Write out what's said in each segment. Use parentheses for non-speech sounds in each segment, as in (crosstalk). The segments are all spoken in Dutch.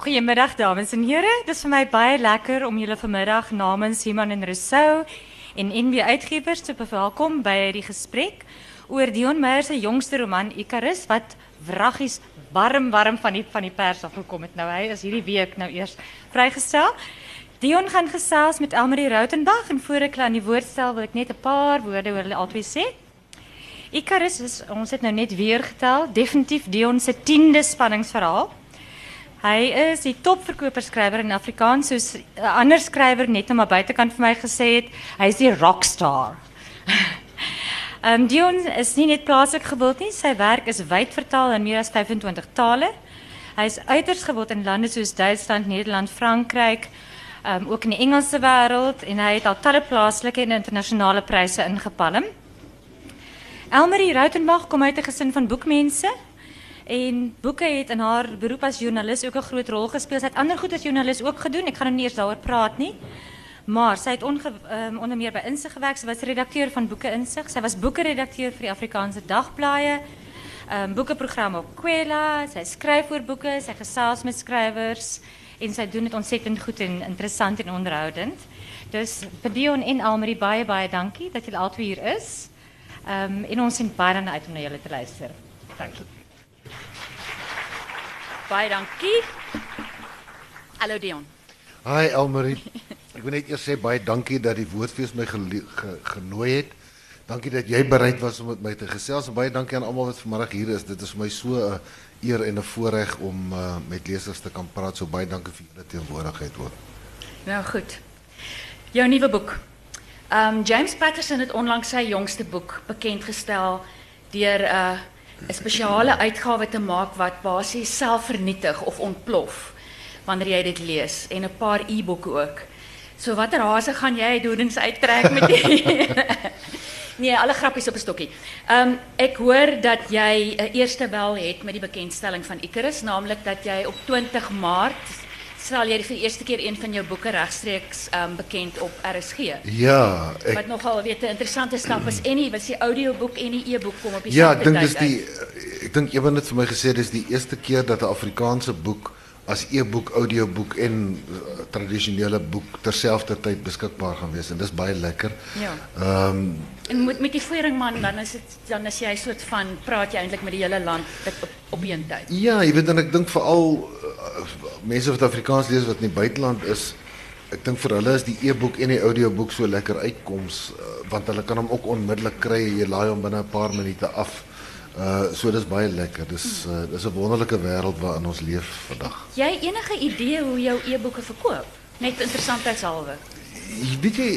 Goedemiddag dames en heren. Het is voor mij baie lekker om jullie vanmiddag namens Iman en Rousseau en NB Uitgevers te verwelkom bij die gesprek oor Dion Meyer se jongste roman Icarus wat wraggies warm warm van die van die pers afgekom het. Nou hy is hierdie week nou eers vrygestel. Dion gaan gesels met Elmarie Rautenbach en voor ek aan die woord wil ek net 'n paar woorde oor hulle albei sê. Icarus is ons het nou net weer getel, definitief Dion se 10de spanningsverhaal. Hy is die topverkoperskrywer in Afrikaans soos 'n ander skrywer net nou maar buitekant vir my gesê het, is die rockstar. (laughs) Ehm Dion is nie net plaaslik gewild nie, sy werk is wyd vertaal in meer as 25 tale. Hy is uiters gewild in lande soos Duitsland, Nederland, Frankryk, ehm ook in die Engelse wêreld en hy het al talle plaaslike en internasionale pryse ingepalm. Elmarie Rautenbach kom uit 'n gesin van boekmense en boeke het in haar beroep as joernalis ook 'n groot rol gespeel. Sy het ander goed as joernalis ook gedoen. Ek gaan nou nie eers daaroor praat. Maar sy onge, um, onder meer by Insig gewerk. Sy was redakteur van Boeke Insig. Sy was boekeredakteur vir die Afrikaanse dagblaaie. Um boekeprogram op Kwela. Sy skryf oor boeke, sy gesels met skrywers en sy doen dit ontsettend goed en interessant en onderhoudend. Dus vir Dion en Almarie baie baie dankie dat julle albei hier is. Um en ons sien baie uit om na julle te luister. Dankie. Baie dankie. Hallo Dion. Hi Elmarie. Ek wil net eers sê baie dankie dat die woordfees my ge, genooi het. Dankie dat jy bereid was om met my te gesels en baie dankie aan almal wat vanmiddag hier is. Dit is vir my so 'n eer en 'n voorreg om uh, met lesers te kan praat. So baie dankie vir julle teenwoordigheid ook. Nou goed. Jou nuwe boek. Um James Patterson het onlangs sy jongste boek bekendgestel deur 'n uh, 'n spesiale uitgawe te maak wat basies self vernietig of ontplof wanneer jy dit lees en 'n paar e-boeke ook. So watter hase gaan jy dodens uittrek met die (laughs) Nee, alle grappies op 'n stokkie. Ehm hoor dat jy 'n eerste bel het met die bekendstelling van Icarus, naamlik dat jy op 20 Maart stel jy vir die eerste keer een van jou boeke regstreeks ehm bekend op RSG. Ja, ek Wat nogal weet 'n interessante stap is en die was die audioboek en die e-boek kom op Ja, ek dink tyd dis die ek dink Ewen het vir my gesê dis die eerste keer dat 'n Afrikaanse boek as e-boek, audioboek en uh, tradisionele boek terselfdertyd beskikbaar gaan wees en dis baie lekker. Ja. Ehm En met met die voering man dan is dit dan is jy soort van praat jy eintlik met die hele land op op een tyd. Ja, jy weet en ek dink veral uh, mense wat Afrikaans lees wat in die buiteland is, ek dink vir hulle is die e-boek en die audioboek so lekker uitkoms uh, want hulle kan hom ook onmiddellik kry. Jy laai hom binne 'n paar minute af. Uh so dis baie lekker. Dis uh, dis 'n wonderlike wêreld waarin ons leef vandag. Jy enige idee hoe jou e-boeke verkoop? Net interessantheidshalwe. Jy weet jy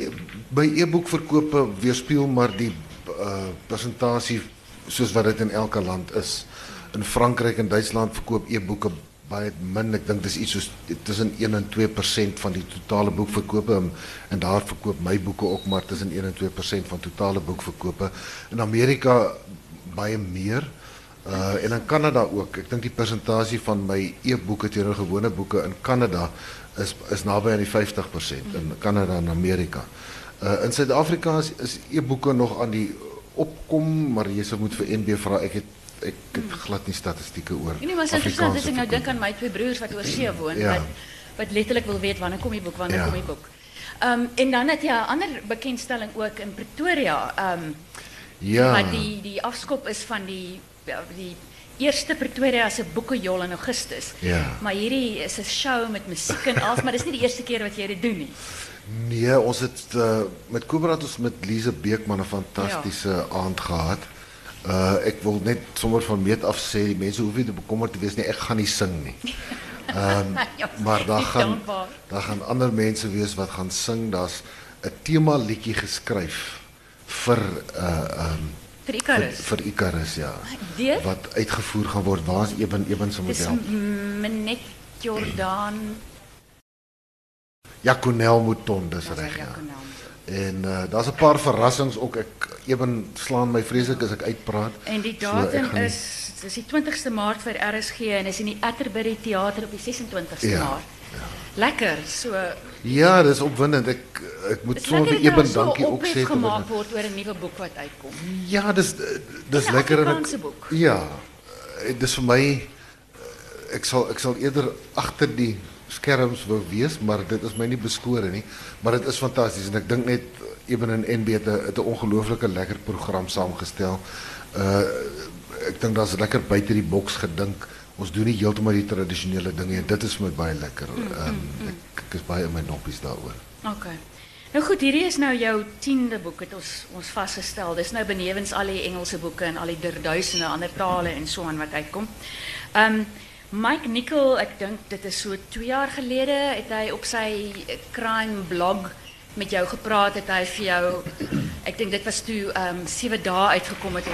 by e-boekverkope weerspieël maar die uh persentasie soos wat dit in elke land is. In Frankryk en Duitsland verkoop e-boeke baie min. Ek dink dis iets soos tussen 1 en 2% van die totale boekverkope en, en daar verkoop my boeke ook maar tussen 1 en 2% van totale boekverkope. In Amerika baie meer. Uh en in Kanada ook. Ek dink die persentasie van my e-boeke teenoor gewone boeke in Kanada is is naby aan die 50% in Kanada en Amerika. Uh in Suid-Afrika is, is e-boeke nog aan die opkom, maar sou moet vir NB vra. Ek het ek het glad nie statistieke oor. Nee, maar dit is interessant ek nou dink aan my twee broers wat oor see (clears throat) woon Ja. wat wat letterlik wil weet wanneer kom die boek, wanneer Ja. kom die boek. Um, en dan het jy 'n ander bekendstelling ook in Pretoria, um, Ja. wat die die afskop is van die die eerste Pretoria se boekejol in Augustus. Ja. Maar hierdie is 'n show met musiek en alles, maar dis nie die eerste keer wat jy dit doen nie. Nee, ons het uh, met Cobra ons met Lise Beekman 'n fantastiese ja. aand gehad. Uh ek wil net sommer van meet af sê mense hoef nie te bekommerd te wees nie, ek gaan nie sing nie. (laughs) Ehm Ja, maar daar gaan daar gaan ander mense wees wat gaan sing. Daar's 'n tema liedjie geskryf vir uh ehm Vir vir, Icarus. vir Icarus ja. Deur? Wat uitgevoer gaan word. Waar's Eben Eben se Dis model? Menet Jordaan. Ja, Cornel Mouton, dis Dis reg ja. En uh, daar's 'n paar verrassings ook. Ek Eben slaan my vreeslik as ek uitpraat. En die So, datum nie- is dis die 20ste Maart vir RSG en is in die Atterbury Theater op die 26ste Ja, Maart. Lekker. So Ja, dis opwindend. Ek ek moet sommer vir dat Eben so dankie ook ophef sê. gemaak word oor 'n nuwe boek wat uitkom. Ja, dis dis Dis 'n lekker en Afrikaanse ek boek. Ja. eh, Dis vir my ek sal ek sal eerder agter die skerms wou wees, maar dit is my nie beskore nie, maar dit is fantasties en ek dink net Eben en NB het 'n het 'n ongelooflike lekker program saamgestel. Uh ek dink daar's lekker buite die boks gedink. Ons doen nie heeltemal die tradisionele dinge en dit is my baie lekker. Um, ek, ek is baie in my noppies daaroor. OK. Nou goed, hierdie is nou jou 10de boek het ons ons vasgestel. Dis nou benewens al die Engelse boeke en al die duisende ander tale en so aan wat uitkom. Um Mike Nicol, ek dink dit is so 2 jaar gelede het hy op sy crime blog met jou gepraat het hy vir jou ek dink dit was toe ehm um, 7 dae uitgekom het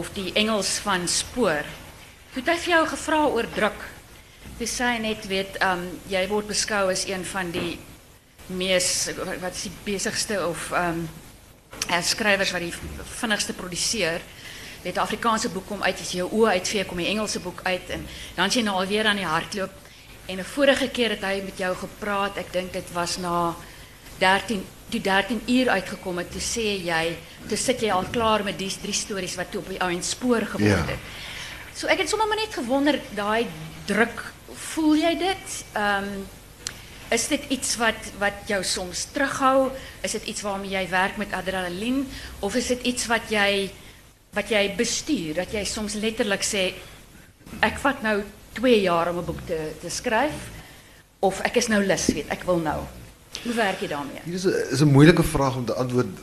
of die Engels van spoor. Toe het hy vir jou gevra oor druk. Toe sê hy net weet ehm um, jy word beskou as een van die mees wat is die besigste of ehm um, skrywers wat die vinnigste produseer. Weet Afrikaanse boek kom uit as jy jou oë uitvee kom die Engelse boek uit en dan sien jy nou alweer aan die hardloop. En 'n vorige keer het hy met jou gepraat. Ek dink dit was na 13 toe 13 uur uitgekom het, toe sê jy, toe sit jy al klaar met die drie stories wat toe op die ou en spoor geword het. So ek het sommer maar net gewonder daai druk, voel jy dit? Ehm is dit iets wat wat jou soms terughou? Is dit iets waarmee jy werk met adrenalien of is dit iets wat jy wat jy bestuur dat jy soms letterlik sê ek vat nou 2 jaar om 'n boek te te skryf of ek is nou lus weet ek wil nou hoe werk je daarmee? Dit is een, is een moeilijke vraag om te antwoorden.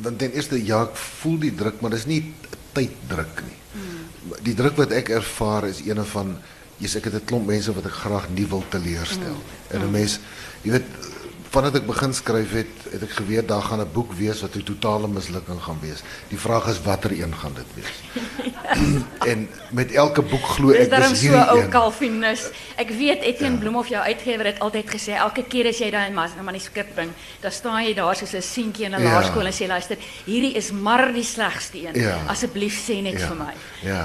Want ten eerste, ja, ik voel die druk, maar dat is niet tijddruk. Nie. Die druk wat ik ervaar is een van... Yes, ek het 'n klomp mense wat ek graag nie wil teleurstel. Mm. En 'n hmm. mens, jy weet, vandat ek begin skryf het, het ek geweet daar gaan 'n boek wees wat 'n totale mislukking gaan wees. Die vraag is watter een gaan dit wees? (laughs) en met elke boek glo ek dis hierdie so ou Calvinus. Ek weet Etienne ja. Bloemhof jou uitgewer het altyd gesê elke keer as jy daai manuskrip bring, dan staan jy daar soos 'n seentjie in 'n ja. laerskool en sê luister, hierdie is maar die slegste een. Ja. Asseblief sê net ja. vir my. Ja.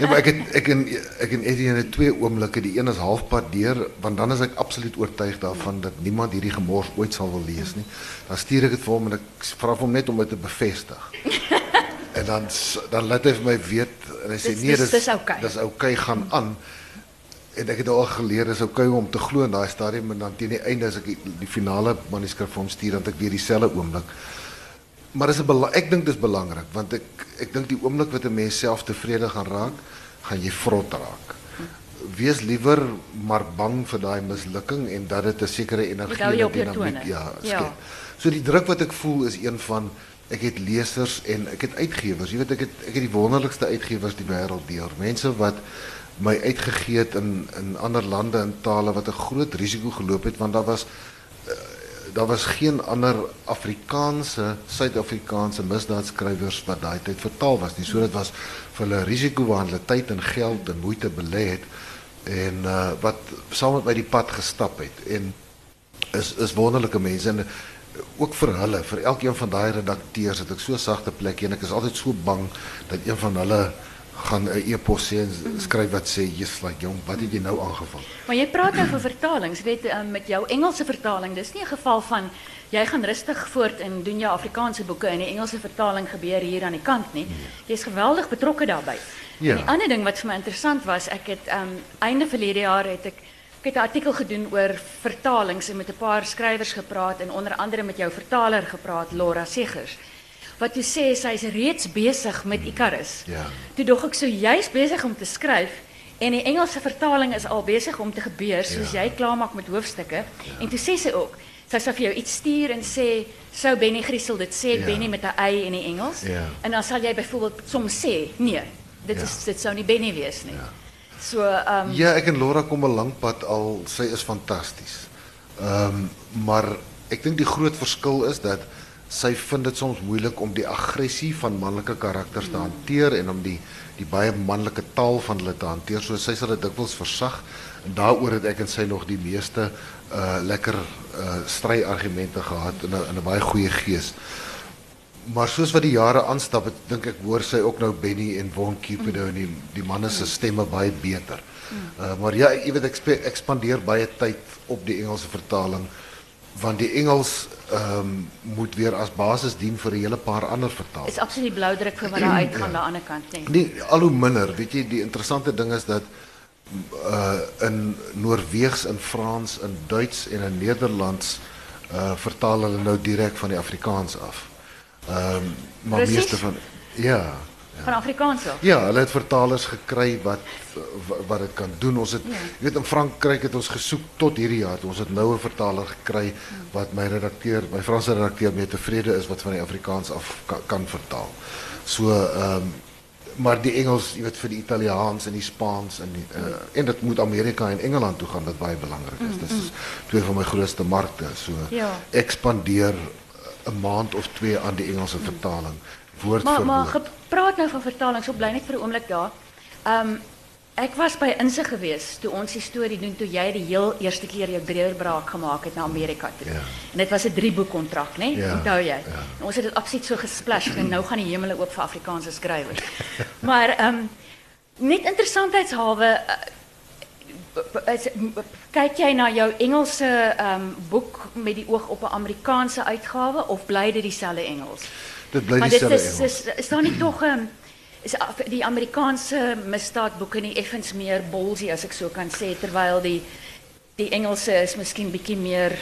ja, maar ek het ek en ek en Etienne het twee oomblikke. Die een is halfpad deur, want dan is ek absoluut oortuig daarvan dat niemand hierdie gemors ooit sal wil lees nie. Dan stuur ek dit vir hom en ek vra hom net om dit te bevestig. (laughs) en dan dan laat hy vir my weet en hy sê nee, dis dis okay. Dis okay gaan aan. En ek het al geleer dis okay om te glo in daai stadium en dan teen die einde as ek die, die finale manuskrip vir hom stuur dan ek weer dieselfde oomblik. Maar dis 'n ek dink dis belangrik want ek ek dink die oomblik wat 'n mens self tevrede gaan raak, gaan jy vrot raak wees liewer maar bang vir daai mislukking en dat dit 'n sekere energie en dinamiek ja, skep. Ja. So die druk wat ek voel is een van ek het lesers en ek het uitgewers. Jy weet ek het ek het die wonderlikste uitgewers die wêreld deur. Mense wat my uitgegee het in in ander lande in tale wat 'n groot risiko geloop het want daar was uh, daar was geen ander Afrikaanse Suid-Afrikaanse misdaadskrywers wat daai tyd vertaal was nie. So dit was vir hulle risiko waar hulle tyd en geld en moeite belê het en uh, wat saam met my die pad gestap het en is is wonderlike mense en ook vir hulle vir elkeen van daai redakteurs het ek so sagte plek en ek is altyd so bang dat een van hulle gaan 'n e-pos sê en skryf wat sê jy's like jong wat het jy nou aangevang maar jy praat nou van vertalings weet um, met jou Engelse vertaling dis nie 'n geval van jy gaan rustig voort en doen jou Afrikaanse boeke en die Engelse vertaling gebeur hier aan die kant nie. Jy's geweldig betrokke daarbey Ja. En die ander ding wat vir my interessant was, ek het um einde verlede jaar het ek ek het 'n artikel gedoen oor vertalings en met 'n paar skrywers gepraat en onder andere met jou vertaler gepraat, Laura Segers. Wat jy sê sy is reeds besig met Icarus. Ja. Toe dog ek so besig om te skryf en die Engelse vertaling is al besig om te gebeur soos ja. jy klaarmaak met hoofstukke. Ja. En toe sê sy ook sy sal vir jou iets stuur en sê sou Benny Griesel dit sê ja. Benny met 'n y in die Engels. Ja. En dan sal jy byvoorbeeld soms sê nee dit is dit sou nie Benny wees nie. Ja. So ehm um, Ja, ek en Laura kom 'n lank pad al. Sy is fantasties. Ehm um, maar ek dink die groot verskil is dat sy vind dit soms moeilik om die aggressie van manlike karakters te hanteer en om die die baie manlike taal van hulle te hanteer. So sy sal dit dikwels versag en daaroor het ek en sy nog die meeste uh lekker uh stry argumente gehad in 'n in 'n baie goeie gees maar soos wat die jare aanstap, het dink ek hoor sy ook nou Benny en Von Cupido en die die manne se stemme baie beter. Uh, maar ja, jy weet ek ekspandeer baie tyd op die Engelse vertaling want die Engels ehm um, moet weer as basis dien vir 'n hele paar ander vertalings. Is absoluut blou druk vir wat daar uitgaan ja. aan die ander kant, nee. Nee, al hoe minder, weet jy, die interessante ding is dat uh in Noorweegs, in Frans, in Duits en in Nederlands uh vertaal hulle nou direk van die Afrikaans af. Um, maar Precies. meeste van ja. Van Afrikaans af. Ja, hulle het vertalers gekry wat wa- wat dit kan doen. Ons het Ja. jy weet in Frankryk het ons gesoek tot hierdie jaar. Ons het nou 'n vertaler gekry wat my redakteur, my Franse redakteur mee tevrede is wat van die Afrikaans af kan, kan vertaal. So ehm maar die Engels, jy weet vir die Italiaans en die Spaans en die, uh, en dit moet Amerika en Engeland toe gaan wat baie belangrik is. Dis is twee van my grootste markte. So Ja. ek spandeer 'n maand of twee aan die Engelse vertaling. Woord Maar vir maar woord. gepraat nou van vertaling, so bly net vir 'n oomblik daar. Ehm um, ek was by insig geweest toe ons die storie doen toe jy die heel eerste keer jou deurbraak gemaak het na Amerika toe. Ja. En dit was 'n drie boek kontrak, né? Ja, Onthou jy? ja. En ons het dit absoluut so gesplash en (clears throat) nou gaan die hemele oop vir Afrikaanse skrywers. (laughs) maar ehm um, net interessantheidshalwe kyk jy na jou Engelse ehm um, boek met die oog op 'n Amerikaanse uitgawe of bly dit dieselfde Engels? Dit bly Maar dit dieselfde is, Engels. is is daar nie tog 'n um, is die Amerikaanse misdaadboeke nie effens meer bolsy as ek so kan sê terwyl die die Engelse is miskien bietjie meer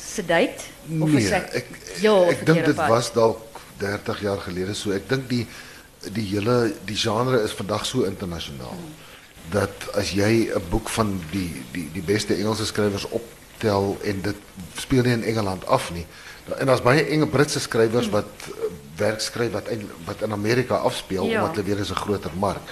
sedate of is Nee, ek ek dink dit was dalk 30 jaar gelede so. Ek dink die die hele die genre is vandag so internasionaal dat as jy 'n boek van die die die beste Engelse skrywers optel en dit speel nie in Engeland af nie. En daar's baie enge Britse skrywers wat uh, werk skryf wat eintlik wat in Amerika afspeel Ja. omdat hulle weer is 'n groter mark.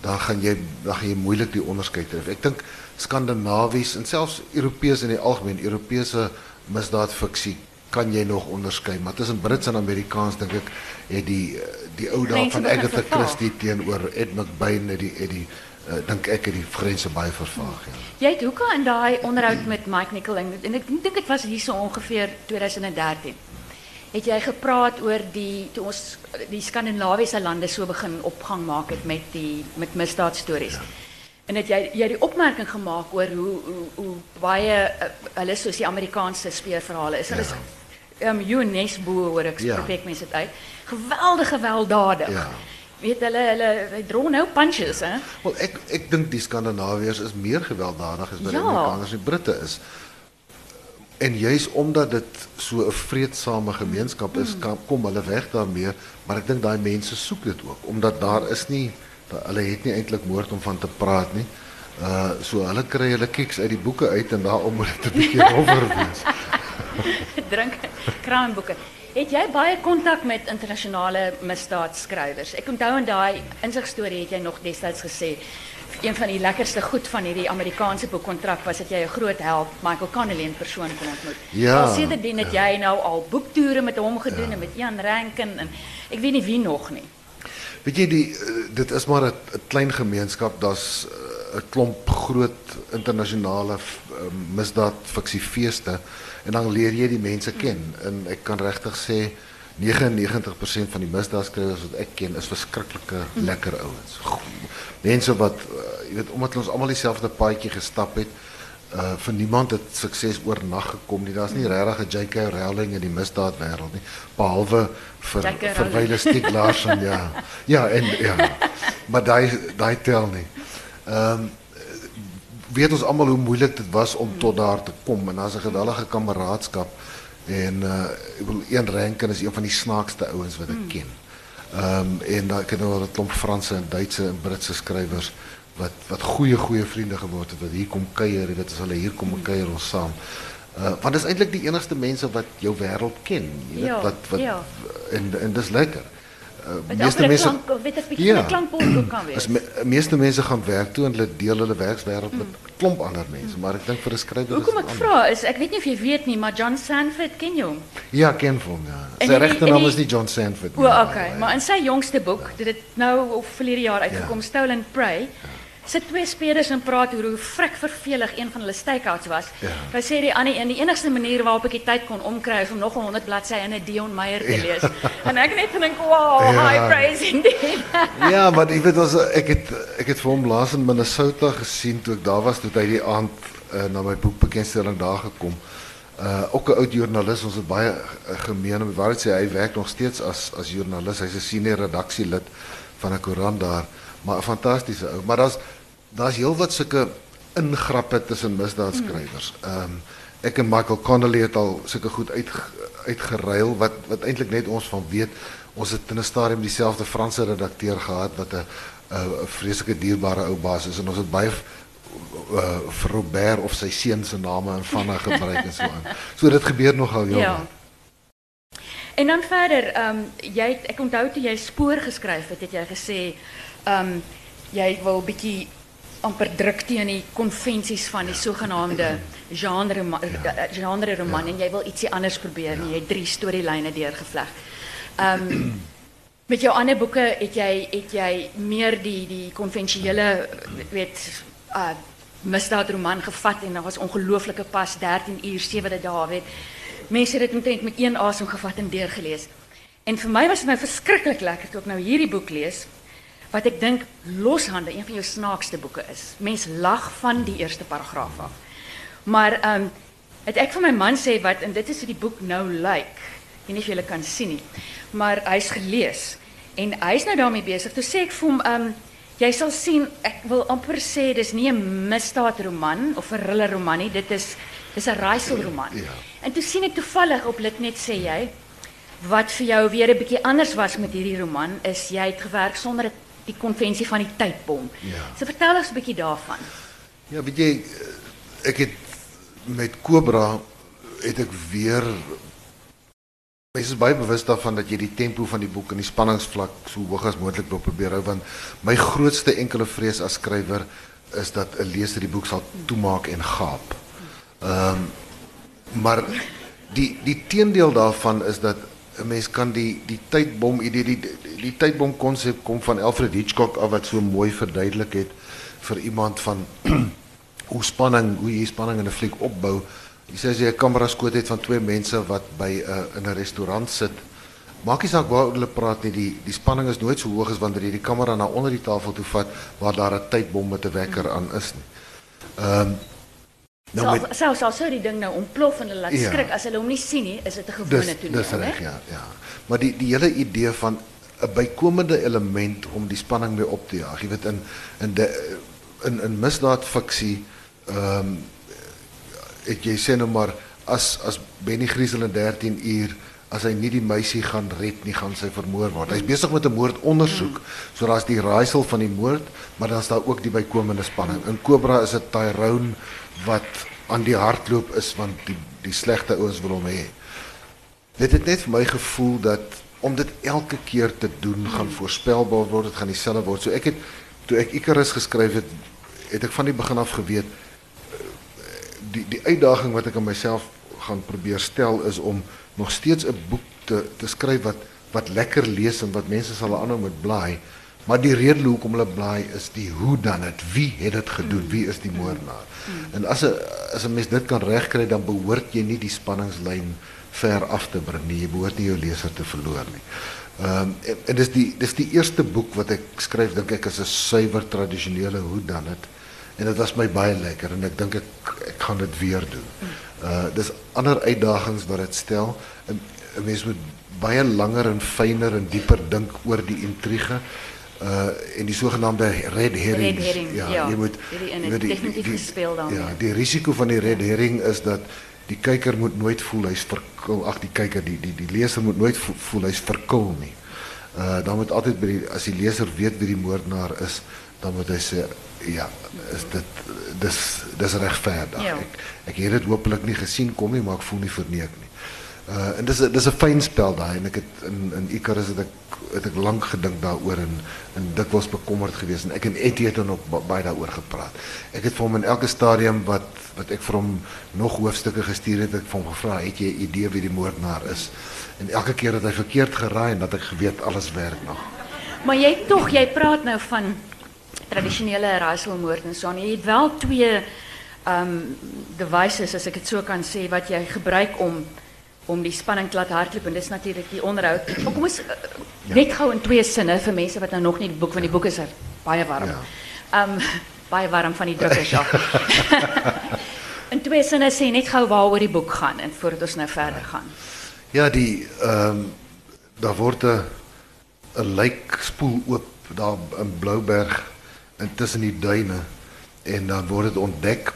Dan gaan jy dan gaan jy moeilik die onderskeid tref. Ek dink Skandinawies en selfs Europeërs in die algemeen, Europese misdaadfiksie kan jy nog onderskei, maar tussen Brits en Amerikaans dink ek het die die ou dae Grense van Agatha. Christie teenoor Ed McBain het die het die uh, dink ek het die grense baie vervaag ja. Jy het hoeka in daai onderhoud met Mike Nickel en, ek dink dit was hier so ongeveer 2013. Het jy gepraat oor die toe ons die Skandinawiese lande so begin opgang maak het met die met misdaadstories. Ja. En het jy jy die opmerking gemaak oor hoe hoe hoe baie uh, hulle soos die Amerikaanse speurverhale is. Hulle is ehm um, UNESCO hoor ek Ja. spreek mense dit uit. Geweldig gewelddadig. Ja. Weet hulle hulle draw nou punches hè. Wel ek ek dink die Skandinawiërs is meer gewelddadig as wat die Ja. Amerikaners en Britte is. En juis omdat dit so 'n vreedsame gemeenskap is, kan, kom hulle weg daarmee, maar ek dink daai mense soek dit ook omdat daar is nie da, hulle het nie eintlik moord om van te praat nie. Uh so hulle kry hulle kiks uit die boeke uit en daarom moet dit 'n (laughs) bietjie rowwer wees. drink. Het jy baie kontak met internasionale misdaadskrywers? Ek onthou in daai insigstorie het jy nog destyds gesê een van die lekkerste goed van hierdie Amerikaanse boekkontrak was dat jy 'n groot held, Michael Connelly in persoon kon ontmoet. Ja, Al sedertdien het jy nou al boektoere met hom gedoen en met Ian Rankin en ek weet nie wie nog nie. Weet jy die eh, dit is maar 'n klein gemeenskap, daar's eh, klomp groot internasionale f- eh, misdaad fiksiefeeste en dan leer jy die mense ken en ek kan regtig sê 99% van die misdaadskrywers wat ek ken is verskriklike lekker ouens. Mense wat uh, jy weet omdat ons almal dieselfde paadjie gestap het, uh vir niemand het sukses oornag gekom nie. Daar's nie regtig 'n J.K. Rowling in die misdaadwêreld nie, behalwe vir vir Stieg Larsson ja. Ja, en ja. Maar daai daai tel nie. Ehm um, weet ons almal hoe moeilik dit was om tot daar te kom en daar's 'n geweldige kameraadskap en ek wil een Rankin is een van die snaakste ouens wat ek ken. Ehm um, en dan het nou 'n klomp Franse en Duitse en Britse skrywers wat wat goeie goeie vriende geword het wat hier kom jy weet as hulle hier kom kuier ons saam. Uh want dis eintlik die enigste mense wat jou wêreld ken, jy weet Ja, wat wat ja. en en dis lekker. Uh Met meeste amper 'n mense klank, weet bietjie klankbord ook kan wees. As me, meeste mense gaan werk toe en hulle deel hulle werkswêreld met 'n klomp ander mense, maar ek dink vir 'n skrywer Hoekom ek vra is ek weet nie of jy weet nie, maar John Sanford ken jy hom? Ja, ik ken hom ja. Sy regte naam is nie John Sanford O, okay, maar in sy jongste boek, dit het nou of verlede jaar uitgekom, Ja. Stolen Prey, sit twee spelers en praat oor hoe frik vervelig een van hulle stakeouts was. Ja. Hy sê die ander en die enigste manier waarop ek die tyd kon omkry is om nog 'n 100 bladsye in 'n Dion Meyer te lees. En ek net dink, "Wow, Ja. high praise indeed." (laughs) ja, maar jy weet ons ek het ek het vir hom laas in Minnesota gesien toe ek daar was toe hy die aand uh, na my boek bekendstelling daar gekom. Uh ook 'n oud joernalis, ons het baie uh, gemeen om waar dit sê hy werk nog steeds as as joernalis. Hy's 'n senior redaksielid van 'n koerant daar, maar 'n fantastiese ou. Maar daar's daar's heelwat sulke ingrappe tussen misdaadskrywers. Ehm um, ek en Michael Connelly het al sulke goed uit uitgeruil wat wat eintlik net ons van weet. Ons het in 'n stadium dieselfde Franse redakteur gehad wat 'n 'n vreeslike dierbare ou baas is en ons het baie uh, vir Robert of sy seun se name en vanne (laughs) gebruik en so aan. So dit gebeur nogal ja. Ja. En dan verder, ehm um, jy ek onthou toe jy spoor geskryf het, het jy gesê ehm um, jy wil bietjie amper druk teen die konvensies van die sogenaamde genre ja. Eh, genre roman en jy wil ietsie anders probeer ja. en jy het drie storielyne deurgevleg. Ehm um, met jou ander boeke het jy het jy meer die die konvensionele weet uh misdaadroman gevat en daar was ongelooflike pas 13 uur 7 dae weet. Mense het dit omtrent met een asem gevat en deurgelees. En vir my was dit nou verskriklik lekker toe ek nou hierdie boek lees wat ek dink Loshande een van jou snaakste boeke is. Mens lag van die eerste paragraaf af. Maar ehm um, het ek van my man sê wat en dit is hoe die boek nou lyk. Ek weet nie of julle kan sien nie. Maar hy's gelees en hy's nou daarmee besig. Toe sê ek vir hom ehm um, jy sal sien ek wil amper sê dis nie 'n misdaadroman of 'n thriller roman nie. Dit is dis 'n raaiselroman. Ja. En toe sien ek toevallig op dit net sê jy wat vir jou weer 'n bietjie anders was met hierdie roman is jy het gewerk sonder 'n die konvensie van die tydbom. Ja. So vertel ons 'n bietjie daarvan. Ja, weet jy ek het met Cobra het ek weer Mens is baie bewus daarvan dat jy die tempo van die boek en die spanningsvlak so hoog as moontlik wil probeer hou want my grootste enkele vrees as skrywer is dat 'n leser die boek sal toemaak en gaap. Ehm um, maar die die teendeel daarvan is dat 'n mens kan die die tydbom idee die die, die tydbom konsep kom van Alfred Hitchcock af wat so mooi verduidelik het vir iemand van (clears throat) hoe spanning hoe jy spanning in 'n fliek opbou. Jy sê as jy 'n kamera skoot het van twee mense wat by 'n uh, in 'n restaurant sit, maak nie saak waar hulle praat nie, die die spanning is nooit so hoog as wanneer jy die kamera na onder die tafel toe vat waar daar 'n tydbom met 'n wekker aan is nie. Ehm um, Nou met selfs al sou die ding nou ontplof en hulle laat ja. skrik as hulle hom nie sien nie, is dit 'n gewone toneel, Dis reg, ja, ja. Maar die die hele idee van 'n bykomende element om die spanning mee op te jaag. Jy weet in in de in in misdaadfiksie ehm um, ek jy sê nou maar as as Benny Griesel in 13 uur as hy nie die meisie gaan red nie, gaan sy vermoor word. Hy's besig met 'n moordondersoek. So daar's die raaisel van die moord, maar dan's daar ook die bykomende spanning. In Cobra is dit Tyrone wat aan die hardloop is want die die slegte ouens wil hom hê. Dit het net vir my gevoel dat om dit elke keer te doen gaan voorspelbaar word, dit gaan dieselfde word. So ek het toe ek Icarus geskryf het, het ek van die begin af geweet die die uitdaging wat ek aan myself gaan probeer stel is om nog steeds 'n boek te te skryf wat wat lekker lees en wat mense sal aanhou met blaai. Maar die rede hoekom hulle blaai is die hoe dan dit wie het dit gedoen? Wie is die moordenaar? En as 'n as 'n mens dit kan regkry dan behoort jy nie die spanningslyn ver af te bring nie. Jy behoort nie jou leser te verloor nie. Ehm en, die dis die eerste boek wat ek skryf dink ek is 'n suiwer tradisionele hoe dan dit. En dit was my baie lekker en ek dink ek ek gaan dit weer doen. Uh dis ander uitdagings wat dit stel. 'n Mens moet baie langer en fyner en dieper dink oor die intrige Uh, en die zogenaamde red herring. Red herring, ja. ja. Je moet, je weet, die, definitief die, gespeeld dan. Ja, die risico van die red herring is dat die kijker moet nooit voelen, hij is verkul. Ach, die kijker, die, die, die lezer moet nooit voelen, hij is verkul niet. Uh, dan moet altijd, by die, als die lezer weet wie die moordenaar is, dan moet hij zeggen, ja, is dit, dis, dis rechtvaardig. Ik ja. heb het hopelijk niet gezien, kom nie, maar ik voel niet verneek niet. Uh en dis dis 'n spel daai en ek het in in Icarus het ek het ek lank gedink daaroor en en dikwels bekommerd geweest en ek en Etie het dan ook baie daaroor gepraat. Ek het vir hom in elke stadium wat wat ek vir nog hoofstukke gestuur het, ek vir hom gevra, "Het jy idee wie die moordenaar is?" En elke keer het hy verkeerd geraai en dat ek geweet alles werk nog. Maar jy tog, jy praat nou van tradisionele raaiselmoord en so. Het wel twee um devices as ek dit so kan sê wat jy gebruik om om die spanning te laat hardloop en dis natuurlik die onderhoud. Maar kom ons uh, net gou in twee sinne vir mense wat nou nog nie die boek van die boek is er baie warm. Ja. Um baie warm van die drukkers af. (laughs) in twee sinne sê net gou waaroor die boek gaan en voordat ons nou verder gaan. Ja, die ehm um, daar word 'n 'n lijk spoel oop daar in Blouberg intussen die duine en dan word dit ontdek.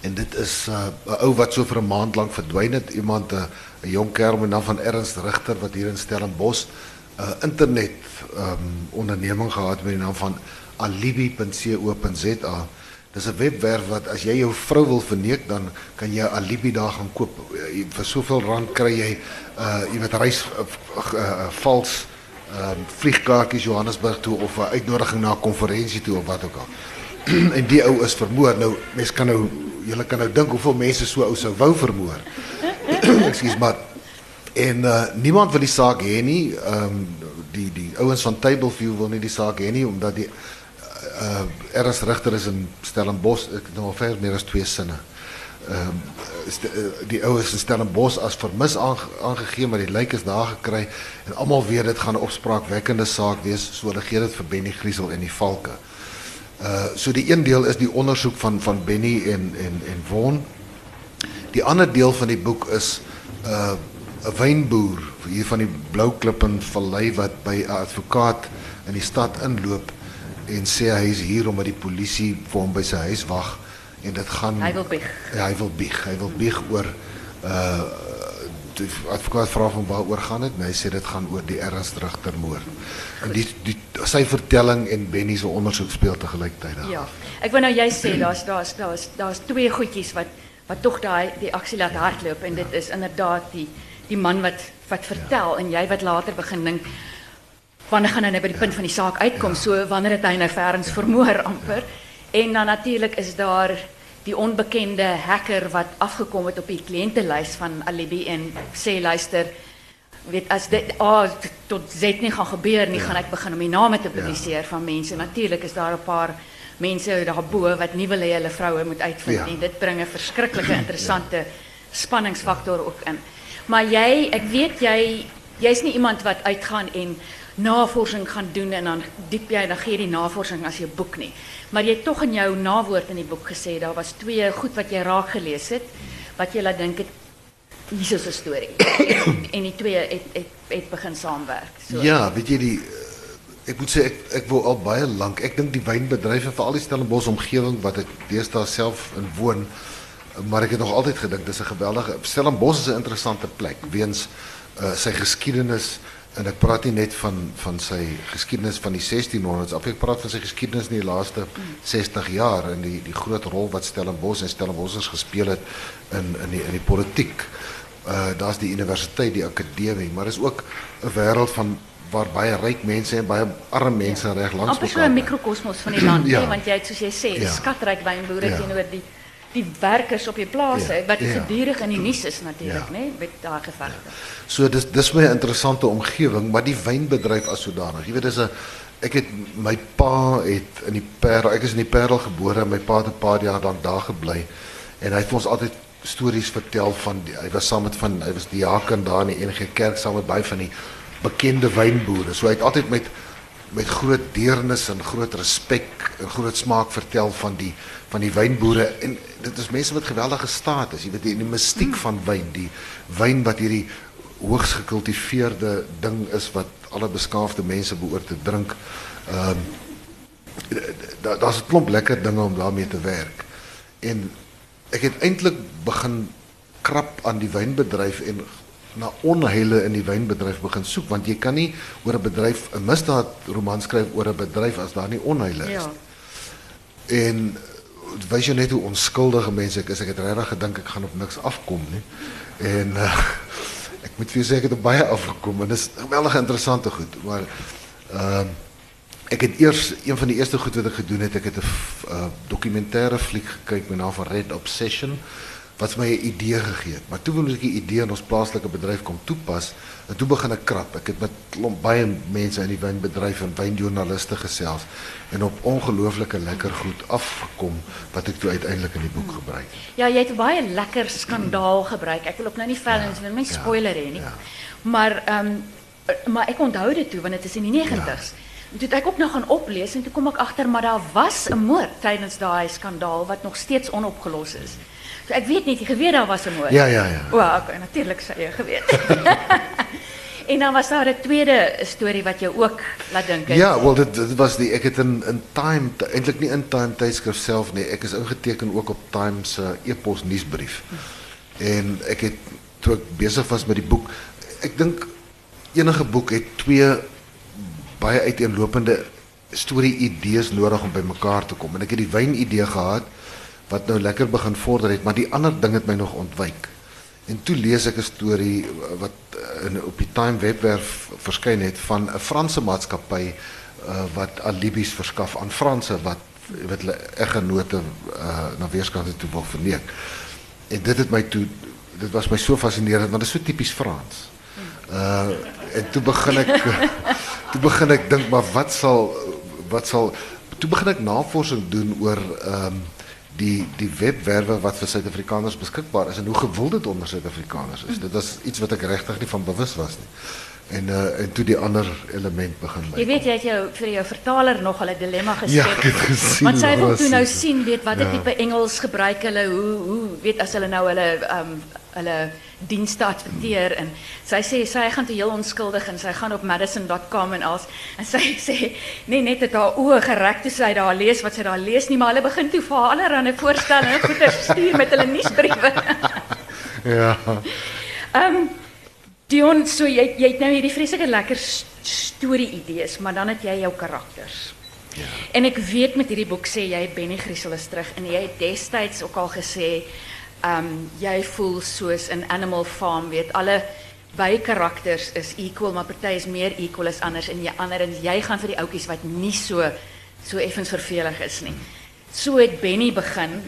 En dit is 'n uh, ou wat so vir 'n maand lank verdwyn het, iemand 'n uh, 'n jong kerel met naam van Ernst Rigter wat hier in Stellenbosch 'n uh, internet um, onderneming gehad met die naam van alibi.co.za. Dis 'n webwerf wat as jy jou vrou wil verneek, dan kan jy 'n alibi daar gaan koop. Jy, vir soveel rand kry jy uh jy weet reis uh, uh, vals ehm um, vliegkaartjies Johannesburg toe of 'n uitnodiging na 'n konferensie toe of wat ook al. (clears throat) en die ou is vermoor. Nou mense kan nou julle kan nou dink hoeveel mense so ou sou wou vermoor. (clears throat) Ekskuus maar en uh, niemand wil die saak hê nie. Ehm um, die die ouens van Tableview wil nie die saak hê nie omdat die uh Ernst Richter is in Stellenbosch het nou al ver meer as twee sinne. Ehm uh, die ou is in Stellenbosch as vermis aangegee maar die lijk is daar gekry en almal weet dit gaan opspraakwekkende saak wees so hulle gee dit vir Benny Griesel en die Valke. Uh so die een deel is die ondersoek van van Benny en en en Von. Die ander deel van die boek is uh 'n wynboer hier van die Blou Klip in Vallei wat by 'n advokaat in die stad inloop en sê hy is hier omdat die polisie vir hom by sy huis wag en dit gaan hy wil bieg. Ja, hy wil bieg. Hy wil bieg oor uh die advokaat vra van waaroor gaan dit? Hy sê dit gaan oor die Ernst Richter moord. En die die sy vertelling en Benny se ondersoek speel te gelyktydig. Ja. Ek wou nou jy sê daar's daar's daar's daar's twee goedjies wat wat tog daai die aksie laat hardloop en dit is inderdaad die die man wat wat vertel ja. en jy wat later begin dink wanneer gaan hy nou by die punt van die saak uitkom? So wanneer het hy nou verens vermoor amper? En dan natuurlik is daar die onbekende hacker wat afgekom het op die kliëntelys van Alibi en sê luister, weet as dit A oh, tot Z nie gaan gebeur nie, ja. gaan ek begin om die name te publiseer ja. van mense. Natuurlik is daar 'n paar mense daarbo wat nie wil hê hulle vroue moet uitvind ja. nie. Dit bring 'n verskriklike interessante ja. spanningsfaktor ook in. Maar jy, ek weet jy jy's nie iemand wat uitgaan en navorsing gaan doen en dan diep jy dan gee die navorsing as jy boek nie. Maar jy het tog in jou nawoord in die boek gesê daar was twee goed wat jy raak gelees het wat jy laat dink het is 'n storie. (coughs) en die twee het het het begin saamwerk. So. Ja, weet jy die ek moet sê ek ek al baie lank. Ek dink die wynbedryf en veral die Stellenbosch omgewing wat ek deesdae self in woon, maar ek het nog altyd gedink dis 'n geweldige Stellenbosch is 'n interessante plek weens uh, sy geskiedenis en ek praat nie net van van sy geskiedenis van die 1600s af ek praat van sy geskiedenis in die laaste 60 jaar en die die groot rol wat Stellenbosch en Stellenboschers gespeel het in in die in die politiek. Uh daar's die universiteit, die akademie, maar is ook 'n wêreld van waar baie ryk mense en baie arme mense ja. reg langs mekaar. Amper so 'n mikrokosmos van die land, (clears throat) ja. want jy het soos jy sê, ja. skatryk wynboere ja. teenoor die die werkers op je plase ja, wat ja. gedurig in die nuus is natuurlik, ja. né, met daai gevegte. Ja. So dis dis my interessante omgewing, maar die wynbedryf as sodanig. Jy weet dis 'n ek het my pa het in die Parel, ek is in die Parel gebore, my pa het 'n paar jaar dan daar gebly en hy het ons altyd stories vertel van die, hy was saam met van hy was die diaken daar in die enige kerk saam met baie van die bekende wynboere. So hy het altyd met met groot deernis en groot respek en groot smaak vertel van die van die wynboere en dit is mense wat geweldige staat is. Jy weet die, die mistiek mm. van wyn, die wyn wat hierdie hoogs gekultiveerde ding is wat alle beskaafde mense behoort te drink. Ehm um, daar daar's 'n klomp lekker dinge om daarmee te werk. En ek het eintlik begin krap aan die wynbedryf en na onheile in die wynbedryf begin soek want jy kan nie oor 'n bedryf 'n misdaad roman skryf oor 'n bedryf as daar nie onheile is. Ja. En wys jy net hoe onskuldige mense ek is. Ek het regtig gedink ek gaan op niks afkom nie. En uh, (laughs) ek moet vir jou sê ek het op baie afgekom en dit is geweldig interessante goed, maar ehm uh, ek het eers een van die eerste goed wat ek gedoen het, ek het 'n uh, dokumentêre fliek gekyk met naam van Red Obsession wat my 'n idee gegee het. Maar toe wil ek die idee in ons plaaslike bedryf kom toepas en toe begin ek krap. Ek het met klomp baie mense in die wynbedryf en wynjoernaliste gesels en op ongelooflike lekker goed afgekom wat ek toe uiteindelik in die boek gebruik het. Ja, jy het baie lekker skandaal gebruik. Ek wil ook nou nie vel en ja, my ja, spoiler. Ja. Maar ehm um, maar ek onthou dit toe want dit is in die 90s. Ja. Toe ek ook nog gaan oplees en toe kom ek agter maar daar was 'n moord tydens daai skandaal wat nog steeds onopgelos is. Ik weet niet, die geweer daar was een moord. Ja, ja, ja. Wow, okay, natuurlijk zou je geweten. (laughs) En dan was daar 'n tweede storie wat jou ook laat dink het. Ja, wel dit, dit was die ek het in in Time eintlik nie in Time tydskrif self nie. Ek is ingeteken ook op Time se e-pos nuusbrief. En ek het toe ek besig was met die boek, ek dink enige boek het twee baie uiteenlopende storie idees nodig om by mekaar te kom. En ek het die wyn idee gehad wat nou lekker begin vorder het, maar die ander ding het my nog ontwyk. En toe lees ek 'n storie wat in op die Time webwerf verskyn het van 'n Franse maatskappy uh, wat alibis verskaf aan Franse wat wat hulle eggenote uh, na weerskante toe wil verneek. En dit het my toe dit was my so fascinerend want dit is so tipies Frans. Uh en toe begin ek (laughs) toe begin ek dink maar wat sal wat sal toe begin ek navorsing doen oor ehm die die webwerwe wat vir Suid-Afrikaners beskikbaar is en hoe gewild dit onder Suid-Afrikaners is. Dit was iets wat ek regtig nie van bewus was nie. En uh, en toe die ander element begin my. Jy weet jy het jou vir jou vertaler nog 'n dilemma geskep. Ja, ek het gesien. Want sy wil was toe nou sien weet watter Ja. tipe Engels gebruik hulle, hoe hoe weet as hulle nou hulle um, hulle dienste adverteer en sy sê sy gaan toe heel onskuldig en sy gaan op madison.com en als en sy (laughs) sê nee net het haar oë gereg toe sy daar lees wat sy daar lees nie maar hulle begin toe vir haar allerlei voorstelle en goeie stuur met hulle (laughs) nuusbriewe. Ja. Um, Dion, so jy jy het nou hierdie vreeslike lekker s- storie-idees, maar dan het jy jou karakters. Ja. En ek weet met hierdie boek sê jy Benny Griesel is terug en jy het destyds ook al gesê ehm um, jy voel soos in Animal Farm, weet alle by karakters is equal, maar party is meer equal as anders en jy ander en jy gaan vir die ouetjies wat nie so so effens vervelig is nie. So het Benny begin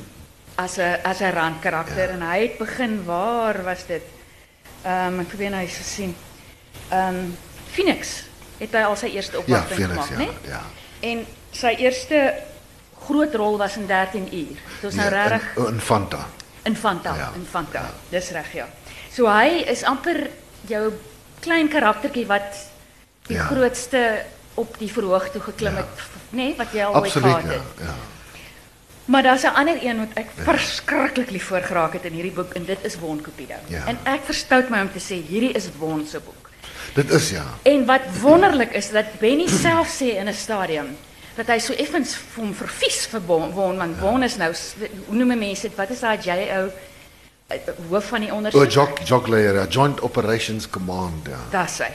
as 'n as 'n randkarakter en hy het begin waar was dit? Ehm um, ek probeer nou eens gesien. Ehm um, Phoenix het hy al sy eerste Ja, opwagting Phoenix, gemaak, ja. né? Ja. En sy eerste groot rol was in 13 uur. Was nou Ja, regtig in, in Fanta. Infanta, Ja. Infanta. Dis reg ja. So hy is amper jou klein karaktertjie wat die Ja. grootste op die verhoog toe geklim Ja. nê, nee, wat jy al ooit Absoluut, ja. ja. Maar daar's 'n ander een wat ek verskriklik lief voor geraak het in hierdie boek en dit is Won Cupido. Ja. En ek verstout my om te sê hierdie is Won se boek. Dit is ja. En wat wonderlik is dat Benny self sê in 'n stadium dat hy so effens hom vervies vir Won, want Won is nou hoe noem mense dit? Wat is daai JO eh, hoof van die O, ondersoek? Jock Jock Layer, ja. Joint Operations Command, ja. Daar's hy.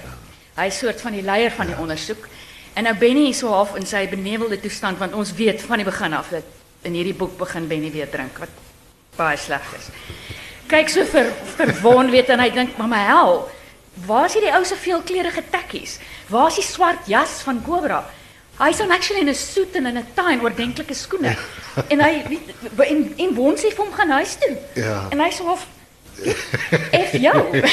Hy is soort van die leier van die ondersoek. En nou Benny is so half in sy benevelde toestand want ons weet van die begin af dat in hierdie boek begin Benny weer drink wat baie sleg is. Kyk so vir verwon weet en hy dink maar my hel. Waar is hierdie ou se veelkleurige tekkies? Waar is die swart jas van Cobra? Hy's on actually in 'n suit en in 'n tie en oordentlike skoene. (laughs) en hy weet en en Won sê vir hom gaan huis toe. Ja. En hy sê half F jou. (laughs)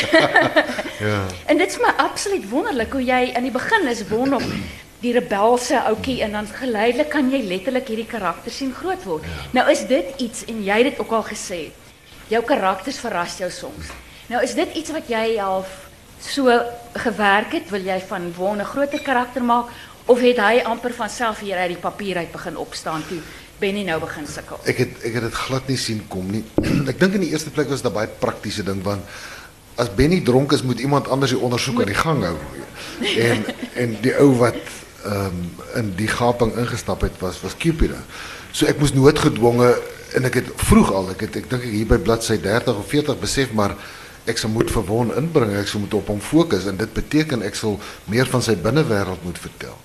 Ja. En dit is my absoluut wonderlik hoe jy aan die begin is won op die rebelse ouetjie en dan geleidelik kan jy letterlik hierdie karakter sien groot word. Nou is dit iets en jy het dit ook al gesê. Jou karakters verras jou soms. Nou is dit iets wat jy half so gewerk het, wil jy van Won 'n groter karakter maak of het hy amper van self hier uit die papier uit begin opstaan toe Benny nou begin sukkel? Ek het ek het dit glad nie sien kom nie. (clears throat) ek dink in die eerste plek was dit baie praktiese ding want as Benny dronk is, moet iemand anders die ondersoek aan die gang hou. En en die ou wat um, in die gaping ingestap het was was Cupido. So ek moes noodgedwonge en ek het vroeg al, ek het ek dink ek hier by bladsy 30 of 40 besef maar ek sal moet verwon inbring, ek sal moet op hom fokus en dit beteken ek sal meer van sy binnewêreld moet vertel.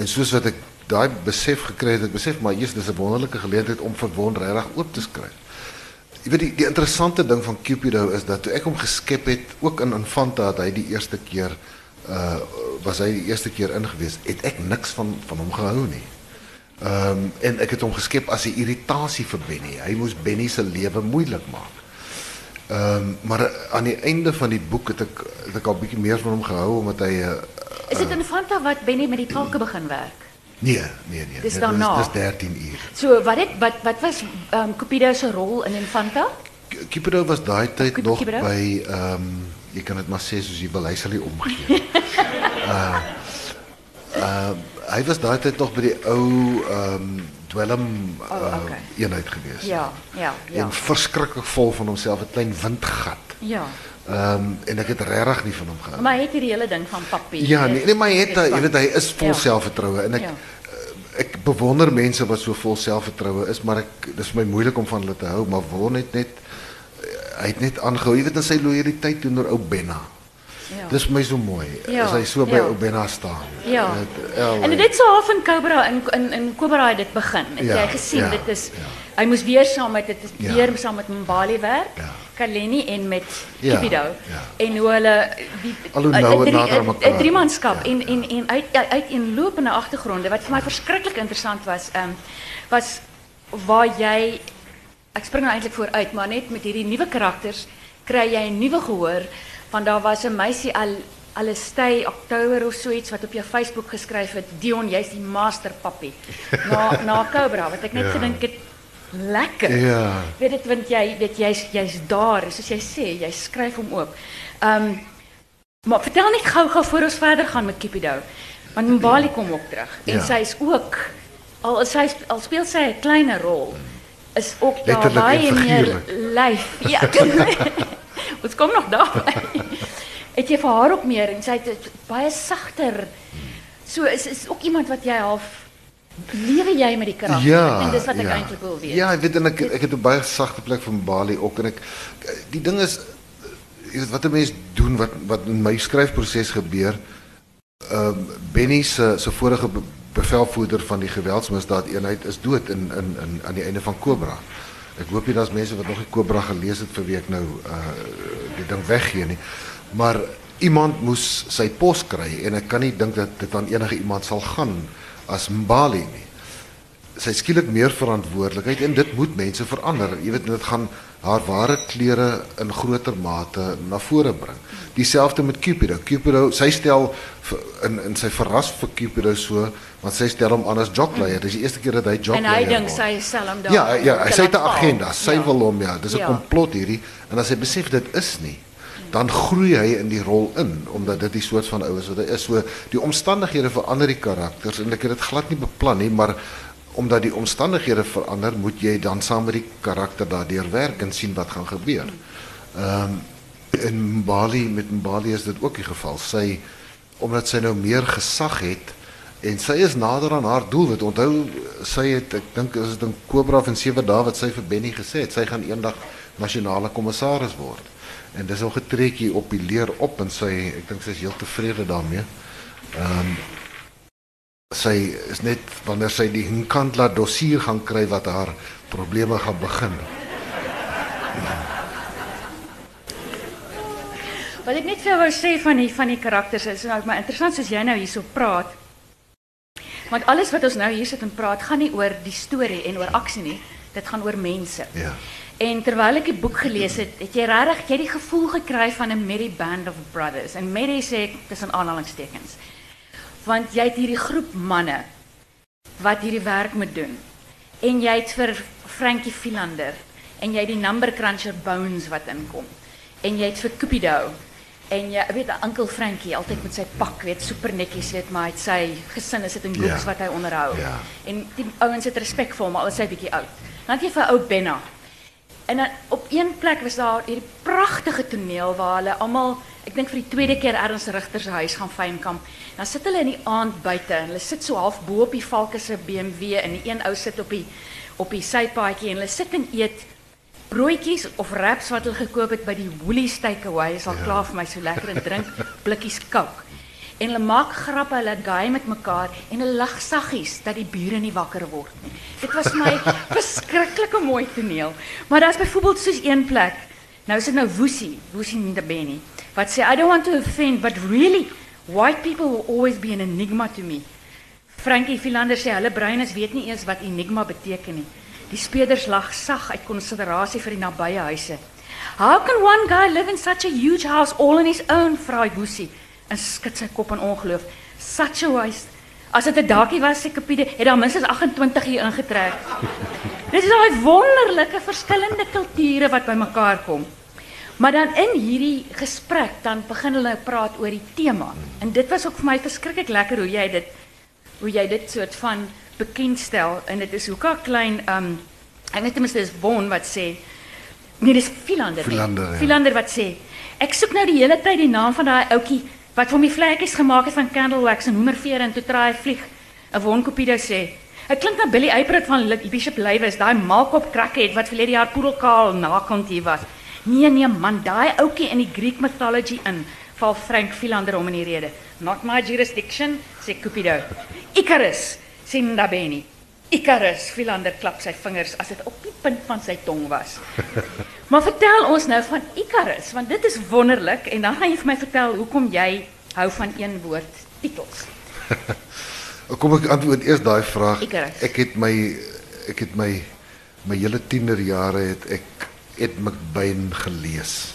En soos wat ek daai besef gekry het, ek besef maar eers dis 'n wonderlike geleentheid om verwon regtig oop te skryf. Jy weet die, die interessante ding van Cupido is dat toe ek hom geskep het, ook in Infanta het hy die eerste keer uh was hy die eerste keer ingewees, het ek niks van van hom gehou nie. Ehm um, en ek het hom geskep as 'n irritasie vir Benny. Hy moes Benny se lewe moeilik maak. Ehm um, maar aan die einde van die boek het ek het ek al bietjie meer van hom gehou omdat hy uh, Is dit in Fanta wat Benny met die kalke begin werk? nee, nee, nee. Dis dit daarna. Dis 13 uur. So wat het wat wat was um, Cupido se rol in Infanta? Cupido was daai tyd nog Cupido? by ehm um, jy kan dit maar sê soos jy wil, hy sal nie omgee. uh (laughs) uh hy was daai tyd nog by die ou ehm um, dwelm uh, Oh, okay. eenheid gewees. Ja, ja, ja. En verskriklik vol van homself, 'n klein windgat. Ja. Ehm en ek het regtig nie van hom gehou. Maar hy het hierdie hele ding van papier. Ja, nee, nee maar hy het jy weet hy is vol Ja. selfvertroue en ek Ja. eh, ek bewonder mense wat so vol selfvertroue is, maar ek dis vir my moeilik om van hulle te hou, maar word net net eh, hy het net aangehou, jy weet in sy loyaliteit teenoor ou Benna. Ja. Dis my so mooi. Ja, As hy so by ja. ou Benna staan. Ja. En dit het so half in Cobra in in in Cobra het dit begin. Het Ja, jy gesien ja, dit is ja. hy moes weer saam met dit Ja. weer saam met Mbali werk. Ja. Kaleni en met Ja, Kipido. ja. En hoe hulle die eh, drie- eh, Driemanskap Ja, en en en uit uit agtergronde wat vir my verskriklik interessant was, ehm was waar jy ek spring nou eintlik vooruit, maar net met hierdie nuwe karakters kry jy 'n nuwe gehoor want daar was 'n meisie al Alestay Oktober of so iets wat op jou Facebook geskryf het Dion jy's die master pappie (laughs) na na Cobra wat ek net Ja. gedink het lekker. Ja. Weet dit want jy weet jy's jy's daar soos jy sê jy skryf hom oop. Ehm maar vertel net gou-gou voor ons verder gaan met Kipido. Want Mbali kom ook terug en Ja. sy is ook al sy al speel sy 'n kleiner rol is ook daar baie meer figuurlik. lyf. Ja. (laughs) Ons kom nog daarby. (laughs) Het jy vir haar ook meer en sy het baie sagter. So is is ook iemand wat jy half lewe jy met die karakter Ja. en dis wat ek ja. eintlik wil weet. Ja, ek weet en ek ek het 'n baie sagte plek vir Bali ook en ek die ding is jy weet wat 'n mens doen wat wat in my skryfproses gebeur. Ehm um, Benny se se vorige bevelvoerder van die geweldsmisdaad eenheid is dood in in in aan die einde van Cobra. Ek hoop nie daar's mense wat nog nie Cobra gelees het vir wie ek nou uh. Maar iemand moes sy pos kry en ek kan nie dink dat dit aan enige iemand sal gaan as Mbali nie sy skielik meer verantwoordelikheid en dit moet mense verander. Jy weet dit gaan haar ware klere in groter mate na vore bring. Dieselfde met Cupido. Cupido, sy stel vir- in in sy verras vir Cupido so, want sy stel hom aan as jockleier. Dis die eerste keer dat hy en jockleier hy dink word. sy sel hom daar. Ja, ja, hy 'n val. agenda. Sy Ja. wil hom ja, dis 'n Ja. komplot hierdie en as hy besef dit is nie, dan groei hy in die rol in omdat dit die soort van ou is wat hy is. So die omstandighede verander die karakters en ek het dit glad nie beplan nie, maar omdat die omstandighede verander, moet jy dan saam met die karakter daardeur werk en sien wat gaan gebeur. Ehm in Bali met Bali is dit ook die geval. Sy omdat sy nou meer gesag het en sy is nader aan haar doelwit. Onthou sy het ek dink is dit in Cobra van 7 dae wat sy vir Benny gesê het, sy gaan eendag nasionale kommissaris word. En dis al getrekkie op die leer op en sy ek dink sy is heel tevrede daarmee. Ehm sy is net wanneer sy die Nkandla dossier gaan kry wat haar probleme gaan begin. Wat ek net vir jou wou sê van die van die karakters is nou maar interessant soos jy nou hierso praat. Want alles wat ons nou hier sit en praat gaan nie oor die storie en oor aksie nie. Dit gaan oor mense. Ja. En terwyl ek die boek gelees het, het jy regtig jy die gevoel gekry van 'n merry band of brothers. En merry sê ek tussen aanhalingstekens. Want jy het hierdie groep manne wat hierdie werk moet doen. En jy het vir Frankie Philander en jy het die number cruncher Bones wat inkom. En jy het vir Cupido en jy weet Uncle Frankie altyd met sy pak, weet super netjies, weet maar het sy gesin is dit in groeps wat hy onderhou. En die ouens het respek vir hom al is hy bietjie oud. Dan het jy vir ou Benna. En dan op een plek was daar hierdie pragtige toneel waar hulle almal, ek dink vir die tweede keer ergens Rigter se huis gaan fynkamp. Dan sit hulle in die aand buite en hulle sit so half bo op die Valke se BMW en die een ou sit op die op die sypaadjie en hulle sit en eet broodjies of wraps wat hulle gekoop het by die Woolies takeaway. Is al ja. klaar vir my so lekker en drink blikkies Coke. En hulle maak grappe, hulle gaai met mekaar en hulle lag saggies dat die bure nie wakker word nie. Dit was my (laughs) verskriklike mooi toneel. Maar daar's byvoorbeeld soos een plek. Nou is dit nou Woesie, Woesie Ndabeni, wat sê I don't want to offend but really white people will always be an enigma to me. Frankie Philander sê hulle breines weet nie eens wat enigma beteken nie. Die speerders lag sag uit konsiderasie vir die nabye huise. How can one guy live in such a huge house all on his own, vra Woesie en skud sy kop in ongeloof. Such a waste. As dit 'n dakkie was, sê Kapide, het daar minstens 28 hier ingetrek. Dit is daai wonderlike verskillende kulture wat bymekaar kom. Maar dan in hierdie gesprek dan begin hulle praat oor die tema. En dit was ook vir my verskriklik lekker hoe jy dit hoe jy dit soort van bekendstel en dit is hoeka klein um ek weet ten minste is Won wat sê Nee, dis Philander. Philander, ja. Philander wat sê. Ek soek nou die hele tyd die naam van daai ouetjie wat vir my vlekkies gemaak het van candle wax en hoendervere en toe traai vlieg. 'n Cupido sê. Dit klink na Billy Eybrod van Li- Bishop Lywes, daai maalkop krakket wat verlede jaar poedelkaal nakant hier was. Nee nee man, daai ouetjie in die Greek mythology in val Frank Philander om in die rede. Not my jurisdiction, sê Cupido. Icarus, sê Ndabeni. Icarus, Philander klap sy vingers as dit op die punt van sy tong was. (laughs) maar vertel ons nou van Icarus, want dit is wonderlik en dan gaan jy vir my vertel hoekom jy hou van een woord titels. (laughs) Kom ek antwoord eers daai vraag. Icarus. Ek het my ek het my my hele tienerjare het ek Ed McBain gelees.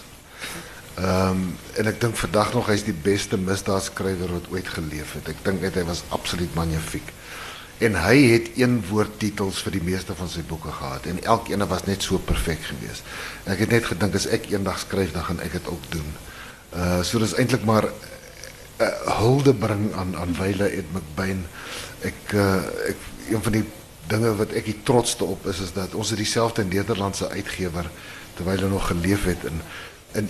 Ehm um, en ek dink vandag nog hy's die beste misdaadskrywer wat ooit geleef het. Ek dink net hy was absoluut magnifiek. En hy het een woordtitels vir die meeste van sy boeke gehad en elkeen was net so perfek geweest. En ek het net gedink as ek eendag skryf dan gaan ek dit ook doen. Uh so dis eintlik maar 'n uh, hulde aan aan Wyle Ed McBain. Ek uh ek een van die dinge wat ek die trotste op is is dat ons het dieselfde Nederlandse uitgewer terwyl hy nog geleef het en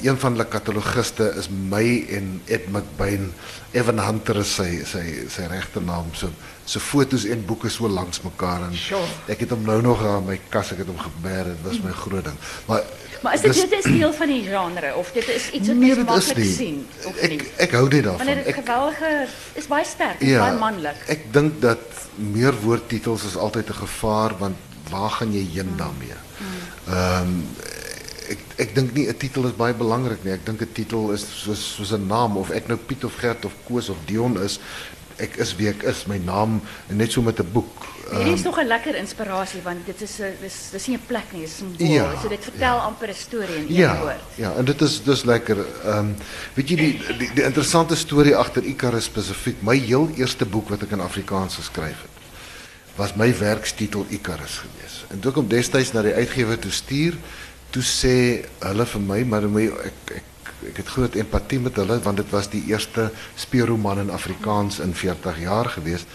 een van hulle katalogiste is my en Ed McBain Evan Hunter is sy sy sy regte naam so so fotos en boeke so langs mekaar en Sjoe. ek het hom nou nog aan my kas ek het hom gebeer dit was my groot ding maar Maar is dit dis- dit is deel van die genre of dit is iets wat Nee, mens dit is maklik sien of ek nie? ek hou net daarvan Want dit ek geweldige is baie sterk, is Ja, baie manlik. Ek dink dat meer woordtitels is altyd 'n gevaar want waar gaan jy heen daarmee? Ehm ek ek dink nie 'n titel is baie belangrik nie. Ek dink 'n titel is soos soos 'n naam of ek nou Piet of Gert of Koos of Dion is, ek is wie ek is, my naam en net so met 'n boek. Hierdie is nog 'n lekker inspirasie want dit is 'n dis dis nie 'n plek nie, dis 'n simbool. Ja, so dit vertel amper 'n storie in een Ja, woord. ja, en dit is dus lekker. Ehm weet jy die, die die interessante storie agter Icarus spesifiek, my heel eerste boek wat ek in Afrikaans geskryf het, was my werkstitel Icarus geweest. En toe ek hom destyds na die uitgewer toe stuur, toe sê hulle vir my, maar jy- ek ek ek het groot empatie met hulle want dit was die eerste speurroman in Afrikaans in 40 jaar geweest.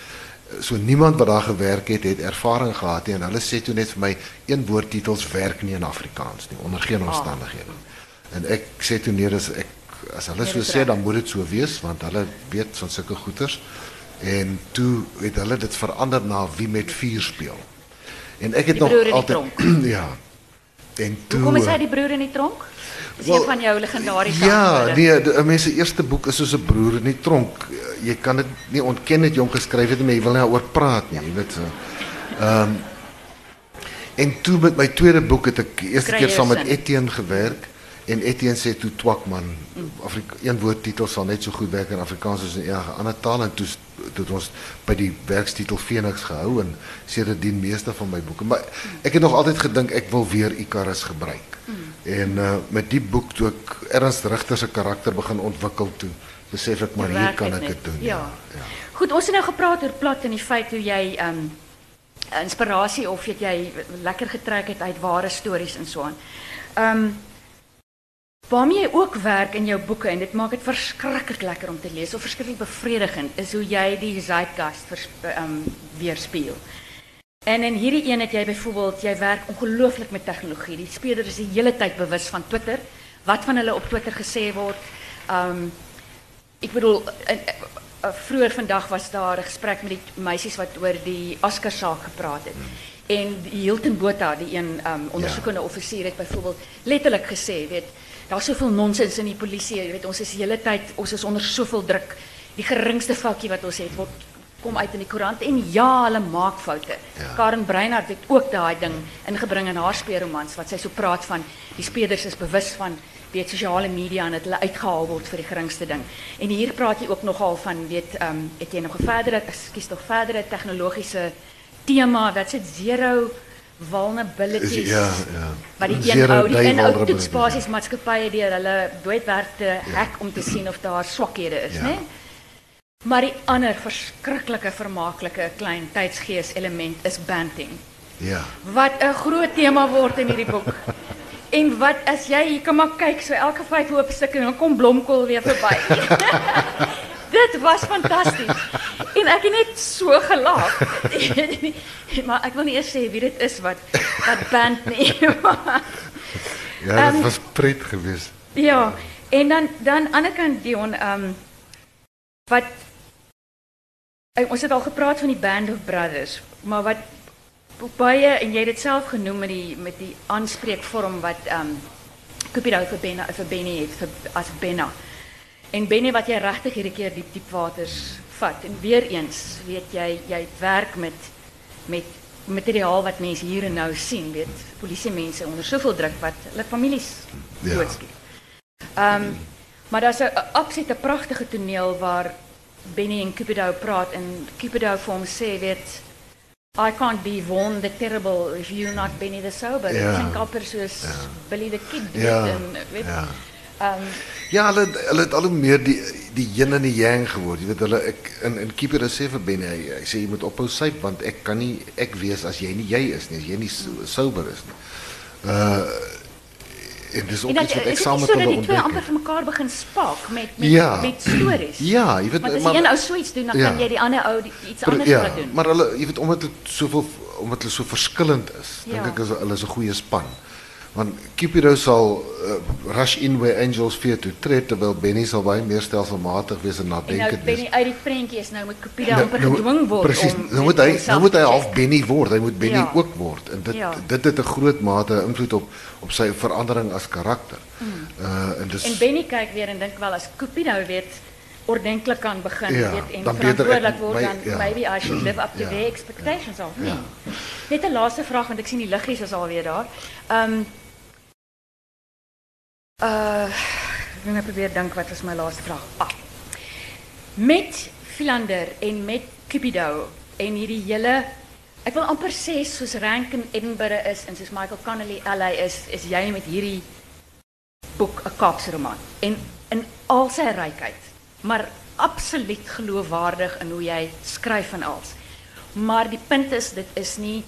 So niemand wat daar gewerk het, het ervaring gehad nie en hulle sê toe net vir my een woordtitels werk nie in Afrikaans nie onder geen omstandighede. En ek sê toe nee, dis ek as hulle Nee, so sê dan moet dit so wees want hulle weet van sulke goeters. En toe het hulle dit verander na wie met vuur speel. En ek het nog altyd (clears throat) ja. En toe Hoekom is hy die broer in die tronk? Dis Wel, een van jou legendariese Ja, nee, die- 'n mens se eerste boek is soos 'n broer in die tronk. Jy kan dit nie ontken dat jy hom geskryf het jy wil nie daaroor praat nie, jy weet so. Ehm en toe met my tweede boek het ek eerste keer saam met? Etienne gewerk en Etienne sê toe twak man, Afrika een woordtitel sal net so goed werk in Afrikaans as in enige ander taal en toe het ons by die werkstitel Phoenix gehou en sedertdien meeste van my boeke. Maar ek het nog altyd gedink ek wil weer Icarus gebruik. En uh, met die boek toe ek Ernst Richter se karakter begin ontwikkel toe, besef ek maar hier kan ek net. dit doen. Ja. ja. Goed, ons het nou gepraat oor plat en die feit hoe jy ehm inspirasie of jy lekker getrek het uit ware stories en so aan. Ehm waarmee jy ook werk in jou boeke en dit maak dit verskriklik lekker om te lees of verskriklik bevredigend is hoe jy die zeitgeist vers- ehm weerspieël. En in hierdie een het jy byvoorbeeld jy werk ongelooflik met tegnologie. Die speler is die hele tyd bewus van Twitter, wat van hulle op Twitter gesê word. Ehm Ek bedoel in, uh, vroeër vandag was daar 'n gesprek met die meisies wat oor die Oscar saak gepraat het. En die Hilton Botha, die een um, ondersoekende ja. offisier het byvoorbeeld letterlik gesê, weet, daar's soveel nonsens in die polisie, jy weet, ons is die hele tyd, ons is onder soveel druk. Die geringste foutjie wat ons het word kom uit in die koerant en ja, hulle maak foute. Ja. Karen Breinhardt het ook daai ding ingebring in haar speelromans wat sy so praat van die spelers is bewus van weet sosiale media en dat hulle uitgehaal word vir die geringste ding. En hier praat jy ook nogal van weet ehm um, het jy nog 'n verdere ekskuus nog verdere tegnologiese tema wat sê zero vulnerabilities. Ja, ja. Maar die een hou die toetsbasies maatskappye deur hulle doodwerk te hack om te sien of daar swakhede is, Ja. né? Maar die ander verskriklike vermaaklike klein tydsgees element is banting. Ja. Wat 'n groot tema word in hierdie boek. (laughs) En wat as jy hier kan maar kyk, so elke vyf hoofstukke dan kom blomkool weer verby. (laughs) Dit was fantasties. En ek het net so gelag. (laughs) maar ek wil nie eers sê wie dit is wat wat band nie. (laughs) Ja, dat Ehm, was pret geweest. Ja, en dan dan ander kant Dion, ehm wat eh, ons het al gepraat van die Band of Brothers, maar wat baie en jy het dit self genoem met die met die aanspreekvorm wat ehm um, Cupido vir Benna vir Benny het vir as Benna. En Benny wat jy regtig hierdie keer diep diep waters vat. En weer eens, weet jy, jy werk met met materiaal wat mense hier en nou sien, weet, polisie mense onder soveel druk wat hulle families Ja. doodskiet. Ehm maar daar's 'n 'n absolute pragtige toneel waar Benny en Cupido praat en Cupido vir hom sê weet I can't be Vaughan the terrible if you're not Benny the sober. Dit Ja. klink amper soos Billy the kid weet Ja, en weet ja. Ehm Ja, hulle hulle het al hoe meer die die yin en die yang geword. Jy weet hulle ek in in keeper sê vir Benny, hy, hy sê jy moet ophou syp want ek kan nie ek wees as jy nie jy is nie, as jy nie so- sober is nie. Uh en dis ook iets wat is ek saam met so dat hulle die twee ontdek. amper vir mekaar begin spaak met met Ja. met stories. Ja, jy weet Want as maar- die een ou so iets doen, dan Ja. kan jy die ander ou iets anders ja, laat doen. maar hulle jy weet omdat dit soveel omdat hulle so verskillend is, dink Ja. ek is hulle is 'n goeie span. Want Cupido sal uh, rush in where angels fear to tread terwyl Benny sal baie meer stelselmatig wees en En nou nadenkend ben wees. jy uit die prentjie is nou met Cupido amper gedwing word Presies, om nou moet hy homself nou moet hy te half. Benny word. Hy moet Benny Ja. ook word en dit Ja. dit het 'n groot mate invloed op op sy verandering as karakter. Uh en dis Hmm. En Benny kyk weer en dink wel as Cupido weet ordentlik kan begin Ja, weet en dan verantwoordelik word dan ja. maybe I should live up to Ja. their expectations of. Ja. Net 'n laaste vraag want ek sien die liggies is alweer daar. Ehm um, uh ek moet probeer dink wat was my laaste vraag. Ah. Met Philander en met Cupido en hierdie hele ek wil amper sê soos Rankin Edinburgh is en soos Michael Connelly LA is, is jy met hierdie boek 'n Kaapse roman en in al sy rykheid, maar absoluut geloofwaardig in hoe jy skryf en als. Maar die punt is dit is nie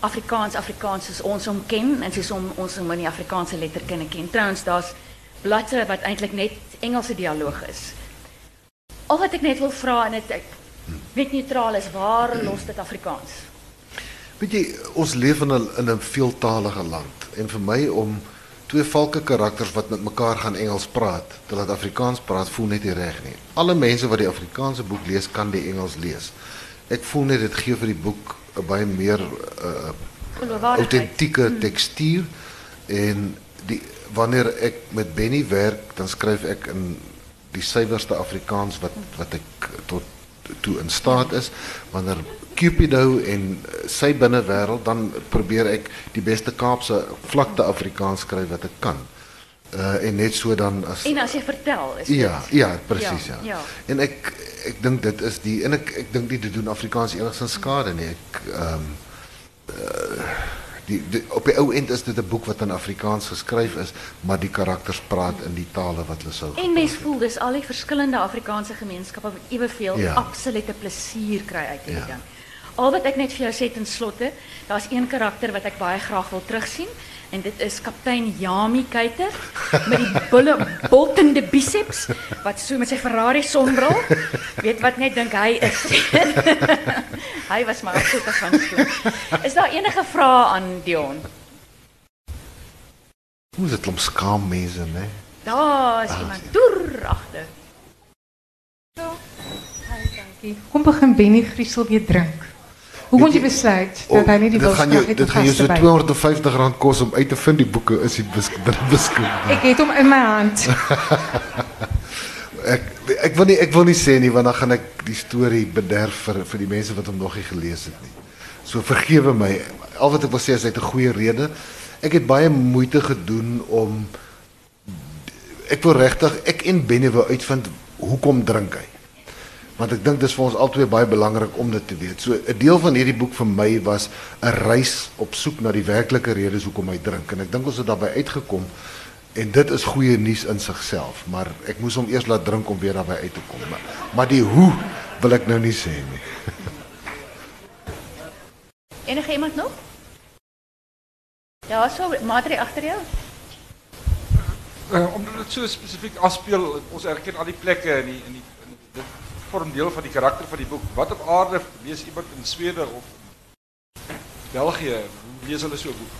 Afrikaans Afrikaans soos ons hom ken en soos om, ons hom in die Afrikaanse letterkunde ken. Trouwens daar's bladsye wat eintlik net Engelse dialoog is. Al wat ek net wil vra en dit ek weet neutraal is, waar los dit Afrikaans? Weet jy, ons leef in 'n in 'n veeltalige land en vir my om twee valke karakters wat met mekaar gaan Engels praat, terwyl Afrikaans praat, voel net nie reg nie. Alle mense wat die Afrikaanse boek lees, kan die Engels lees. Ek voel net dit gee vir die boek baie meer uh Geloofwaardigheid. autentieke tekstuur en die wanneer ek met Benny werk, dan skryf ek in die suiwerste Afrikaans wat wat ek tot toe in staat is. Wanneer Cupido en sy binnewêreld dan probeer ek die beste Kaapse vlakte Afrikaans skryf wat ek kan. Uh en net so dan as En as jy vertel, is Ja, dit ja, presies ja, Ja, ja. En ek ek dink dit is die en ek ek dink nie dit doen Afrikaans enigstens skade nie. Ek ehm um, uh, die, die op die ou end is dit 'n boek wat in Afrikaans geskryf is, maar die karakters praat in die tale wat hulle sou. En mens voel dis al die verskillende Afrikaanse gemeenskappe wat eweveel Ja. absolute plesier kry uit hierdie Ja. ding. Al wat ek net vir jou sê ten slotte, daar's een karakter wat ek baie graag wil terugsien en dit is kaptein Yami Keiter met die bulle boltende biceps wat so met sy Ferrari sonbril weet wat net dink hy is. (laughs) hy was my absolute gunsteling. Is daar enige vrae aan Dion? Hoe is dit klomp skaam mense, né? Daar is iemand toer agter. Kom begin Benny Griesel weer drink. Hoe kon jy besluit dat hy nie die gaan jou wilskrag het dit gaan so by? 250 rand kos om uit te vind die boeke is die. (laughs) (laughs) Ek het hom in my hand. Ek wil nie ek wil nie sê nie want dan gaan ek die storie bederf vir vir die mense wat hom nog nie gelees het nie. So vergewe my. Al wat ek wil sê is hy het 'n goeie rede. Ek het baie moeite gedoen om ek wil regtig ek en Benny wou uitvind hoekom drink hy. Want ek dink dis vir ons albei baie belangrik om dit te weet. So 'n deel van hierdie boek vir my was 'n reis op soek na die werklike redes hoekom hy drink en ek dink ons het daarbey uitgekom en dit is goeie nuus in sigself, maar ek moes hom eers laat drink om weer daarbey uit te kom. Maar, maar die hoe wil ek nou nie sê nie. (laughs) Enige iemand nog? Ja, so Madre agter jou. Uh, omdat het so spesifiek afspeel, ons erken al die plekke in die in die in dit vorm deel van die karakter van die boek. Wat op aarde lees iemand in Swede of België? Lees hulle so 'n boek?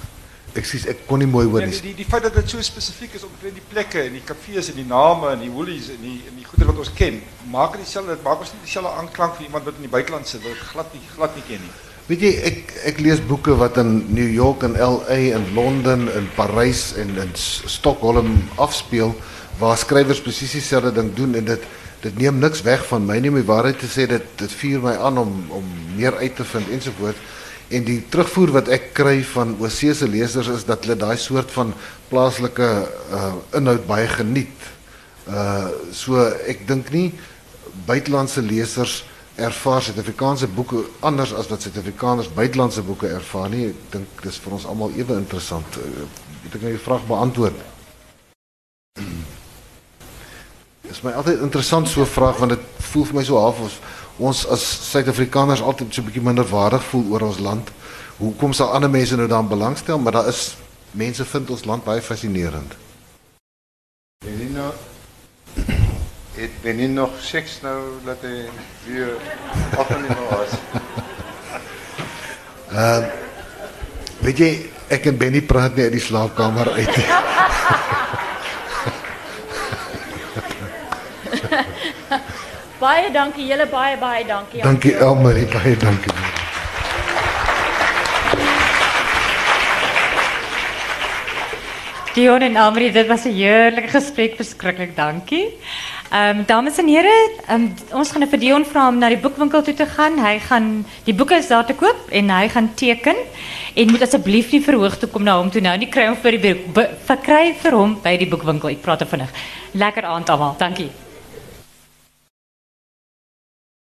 Ekskuus, ek kon nie mooi hoor nie. die, die, die feit dat dit so spesifiek is omtrent die plekke en die kafees en die name en die woolies en die en die goeder wat ons ken, maak dit dieselfde, dit maak ons nie dieselfde aanklank vir iemand wat in die buiteland sit wat glad nie glad nie ken nie. Weet jy, ek ek lees boeke wat in New York en LA en Londen en Parys en in Stockholm afspeel waar skrywers presies dieselfde ding doen en dit dit neem niks weg van my nie om die waarheid te sê dit dit vuur my aan om om meer uit te vind ensovoorts. En die terugvoer wat ek kry van oorsese lesers is dat hulle daai soort van plaaslike uh inhoud baie geniet. Uh so ek dink nie buitelandse lesers ervaar Suid-Afrikaanse boeke anders as wat Suid-Afrikaners buitelandse boeke ervaar nie. Ek dink dis vir ons almal ewe interessant. Uh, ek nou jou vraag beantwoord? Dit is my altyd interessant so 'n vraag want dit voel vir my so half of ons as Suid-Afrikaners altyd so 'n bietjie minderwaardig voel oor ons land. Hoekom sal ander mense nou daaraan belangstel? Maar daar is mense vind ons land baie fascinerend. Benino, (clears throat) het Benin nog seks nou dat hij weer afgenomen was? (laughs) Weet jy, ek en Benny praat nie uit die slaapkamer uit nie. (laughs) (laughs) Baie dankie julle baie baie dankie. Dankie Elmarie, baie dankie. Dion en Amri, dit was 'n heerlike gesprek, verskriklik dankie. Ehm um, dames en here, um, ons gaan vir Dion vra om na die boekwinkel toe te gaan. Hy gaan die boeke is daar te koop en hy gaan teken en moet asseblief nie verhoog toe kom na hom toe nou nie kry hom vir die verkry vir hom by die boekwinkel. Ek praat er vinnig. Lekker aand almal. Dankie.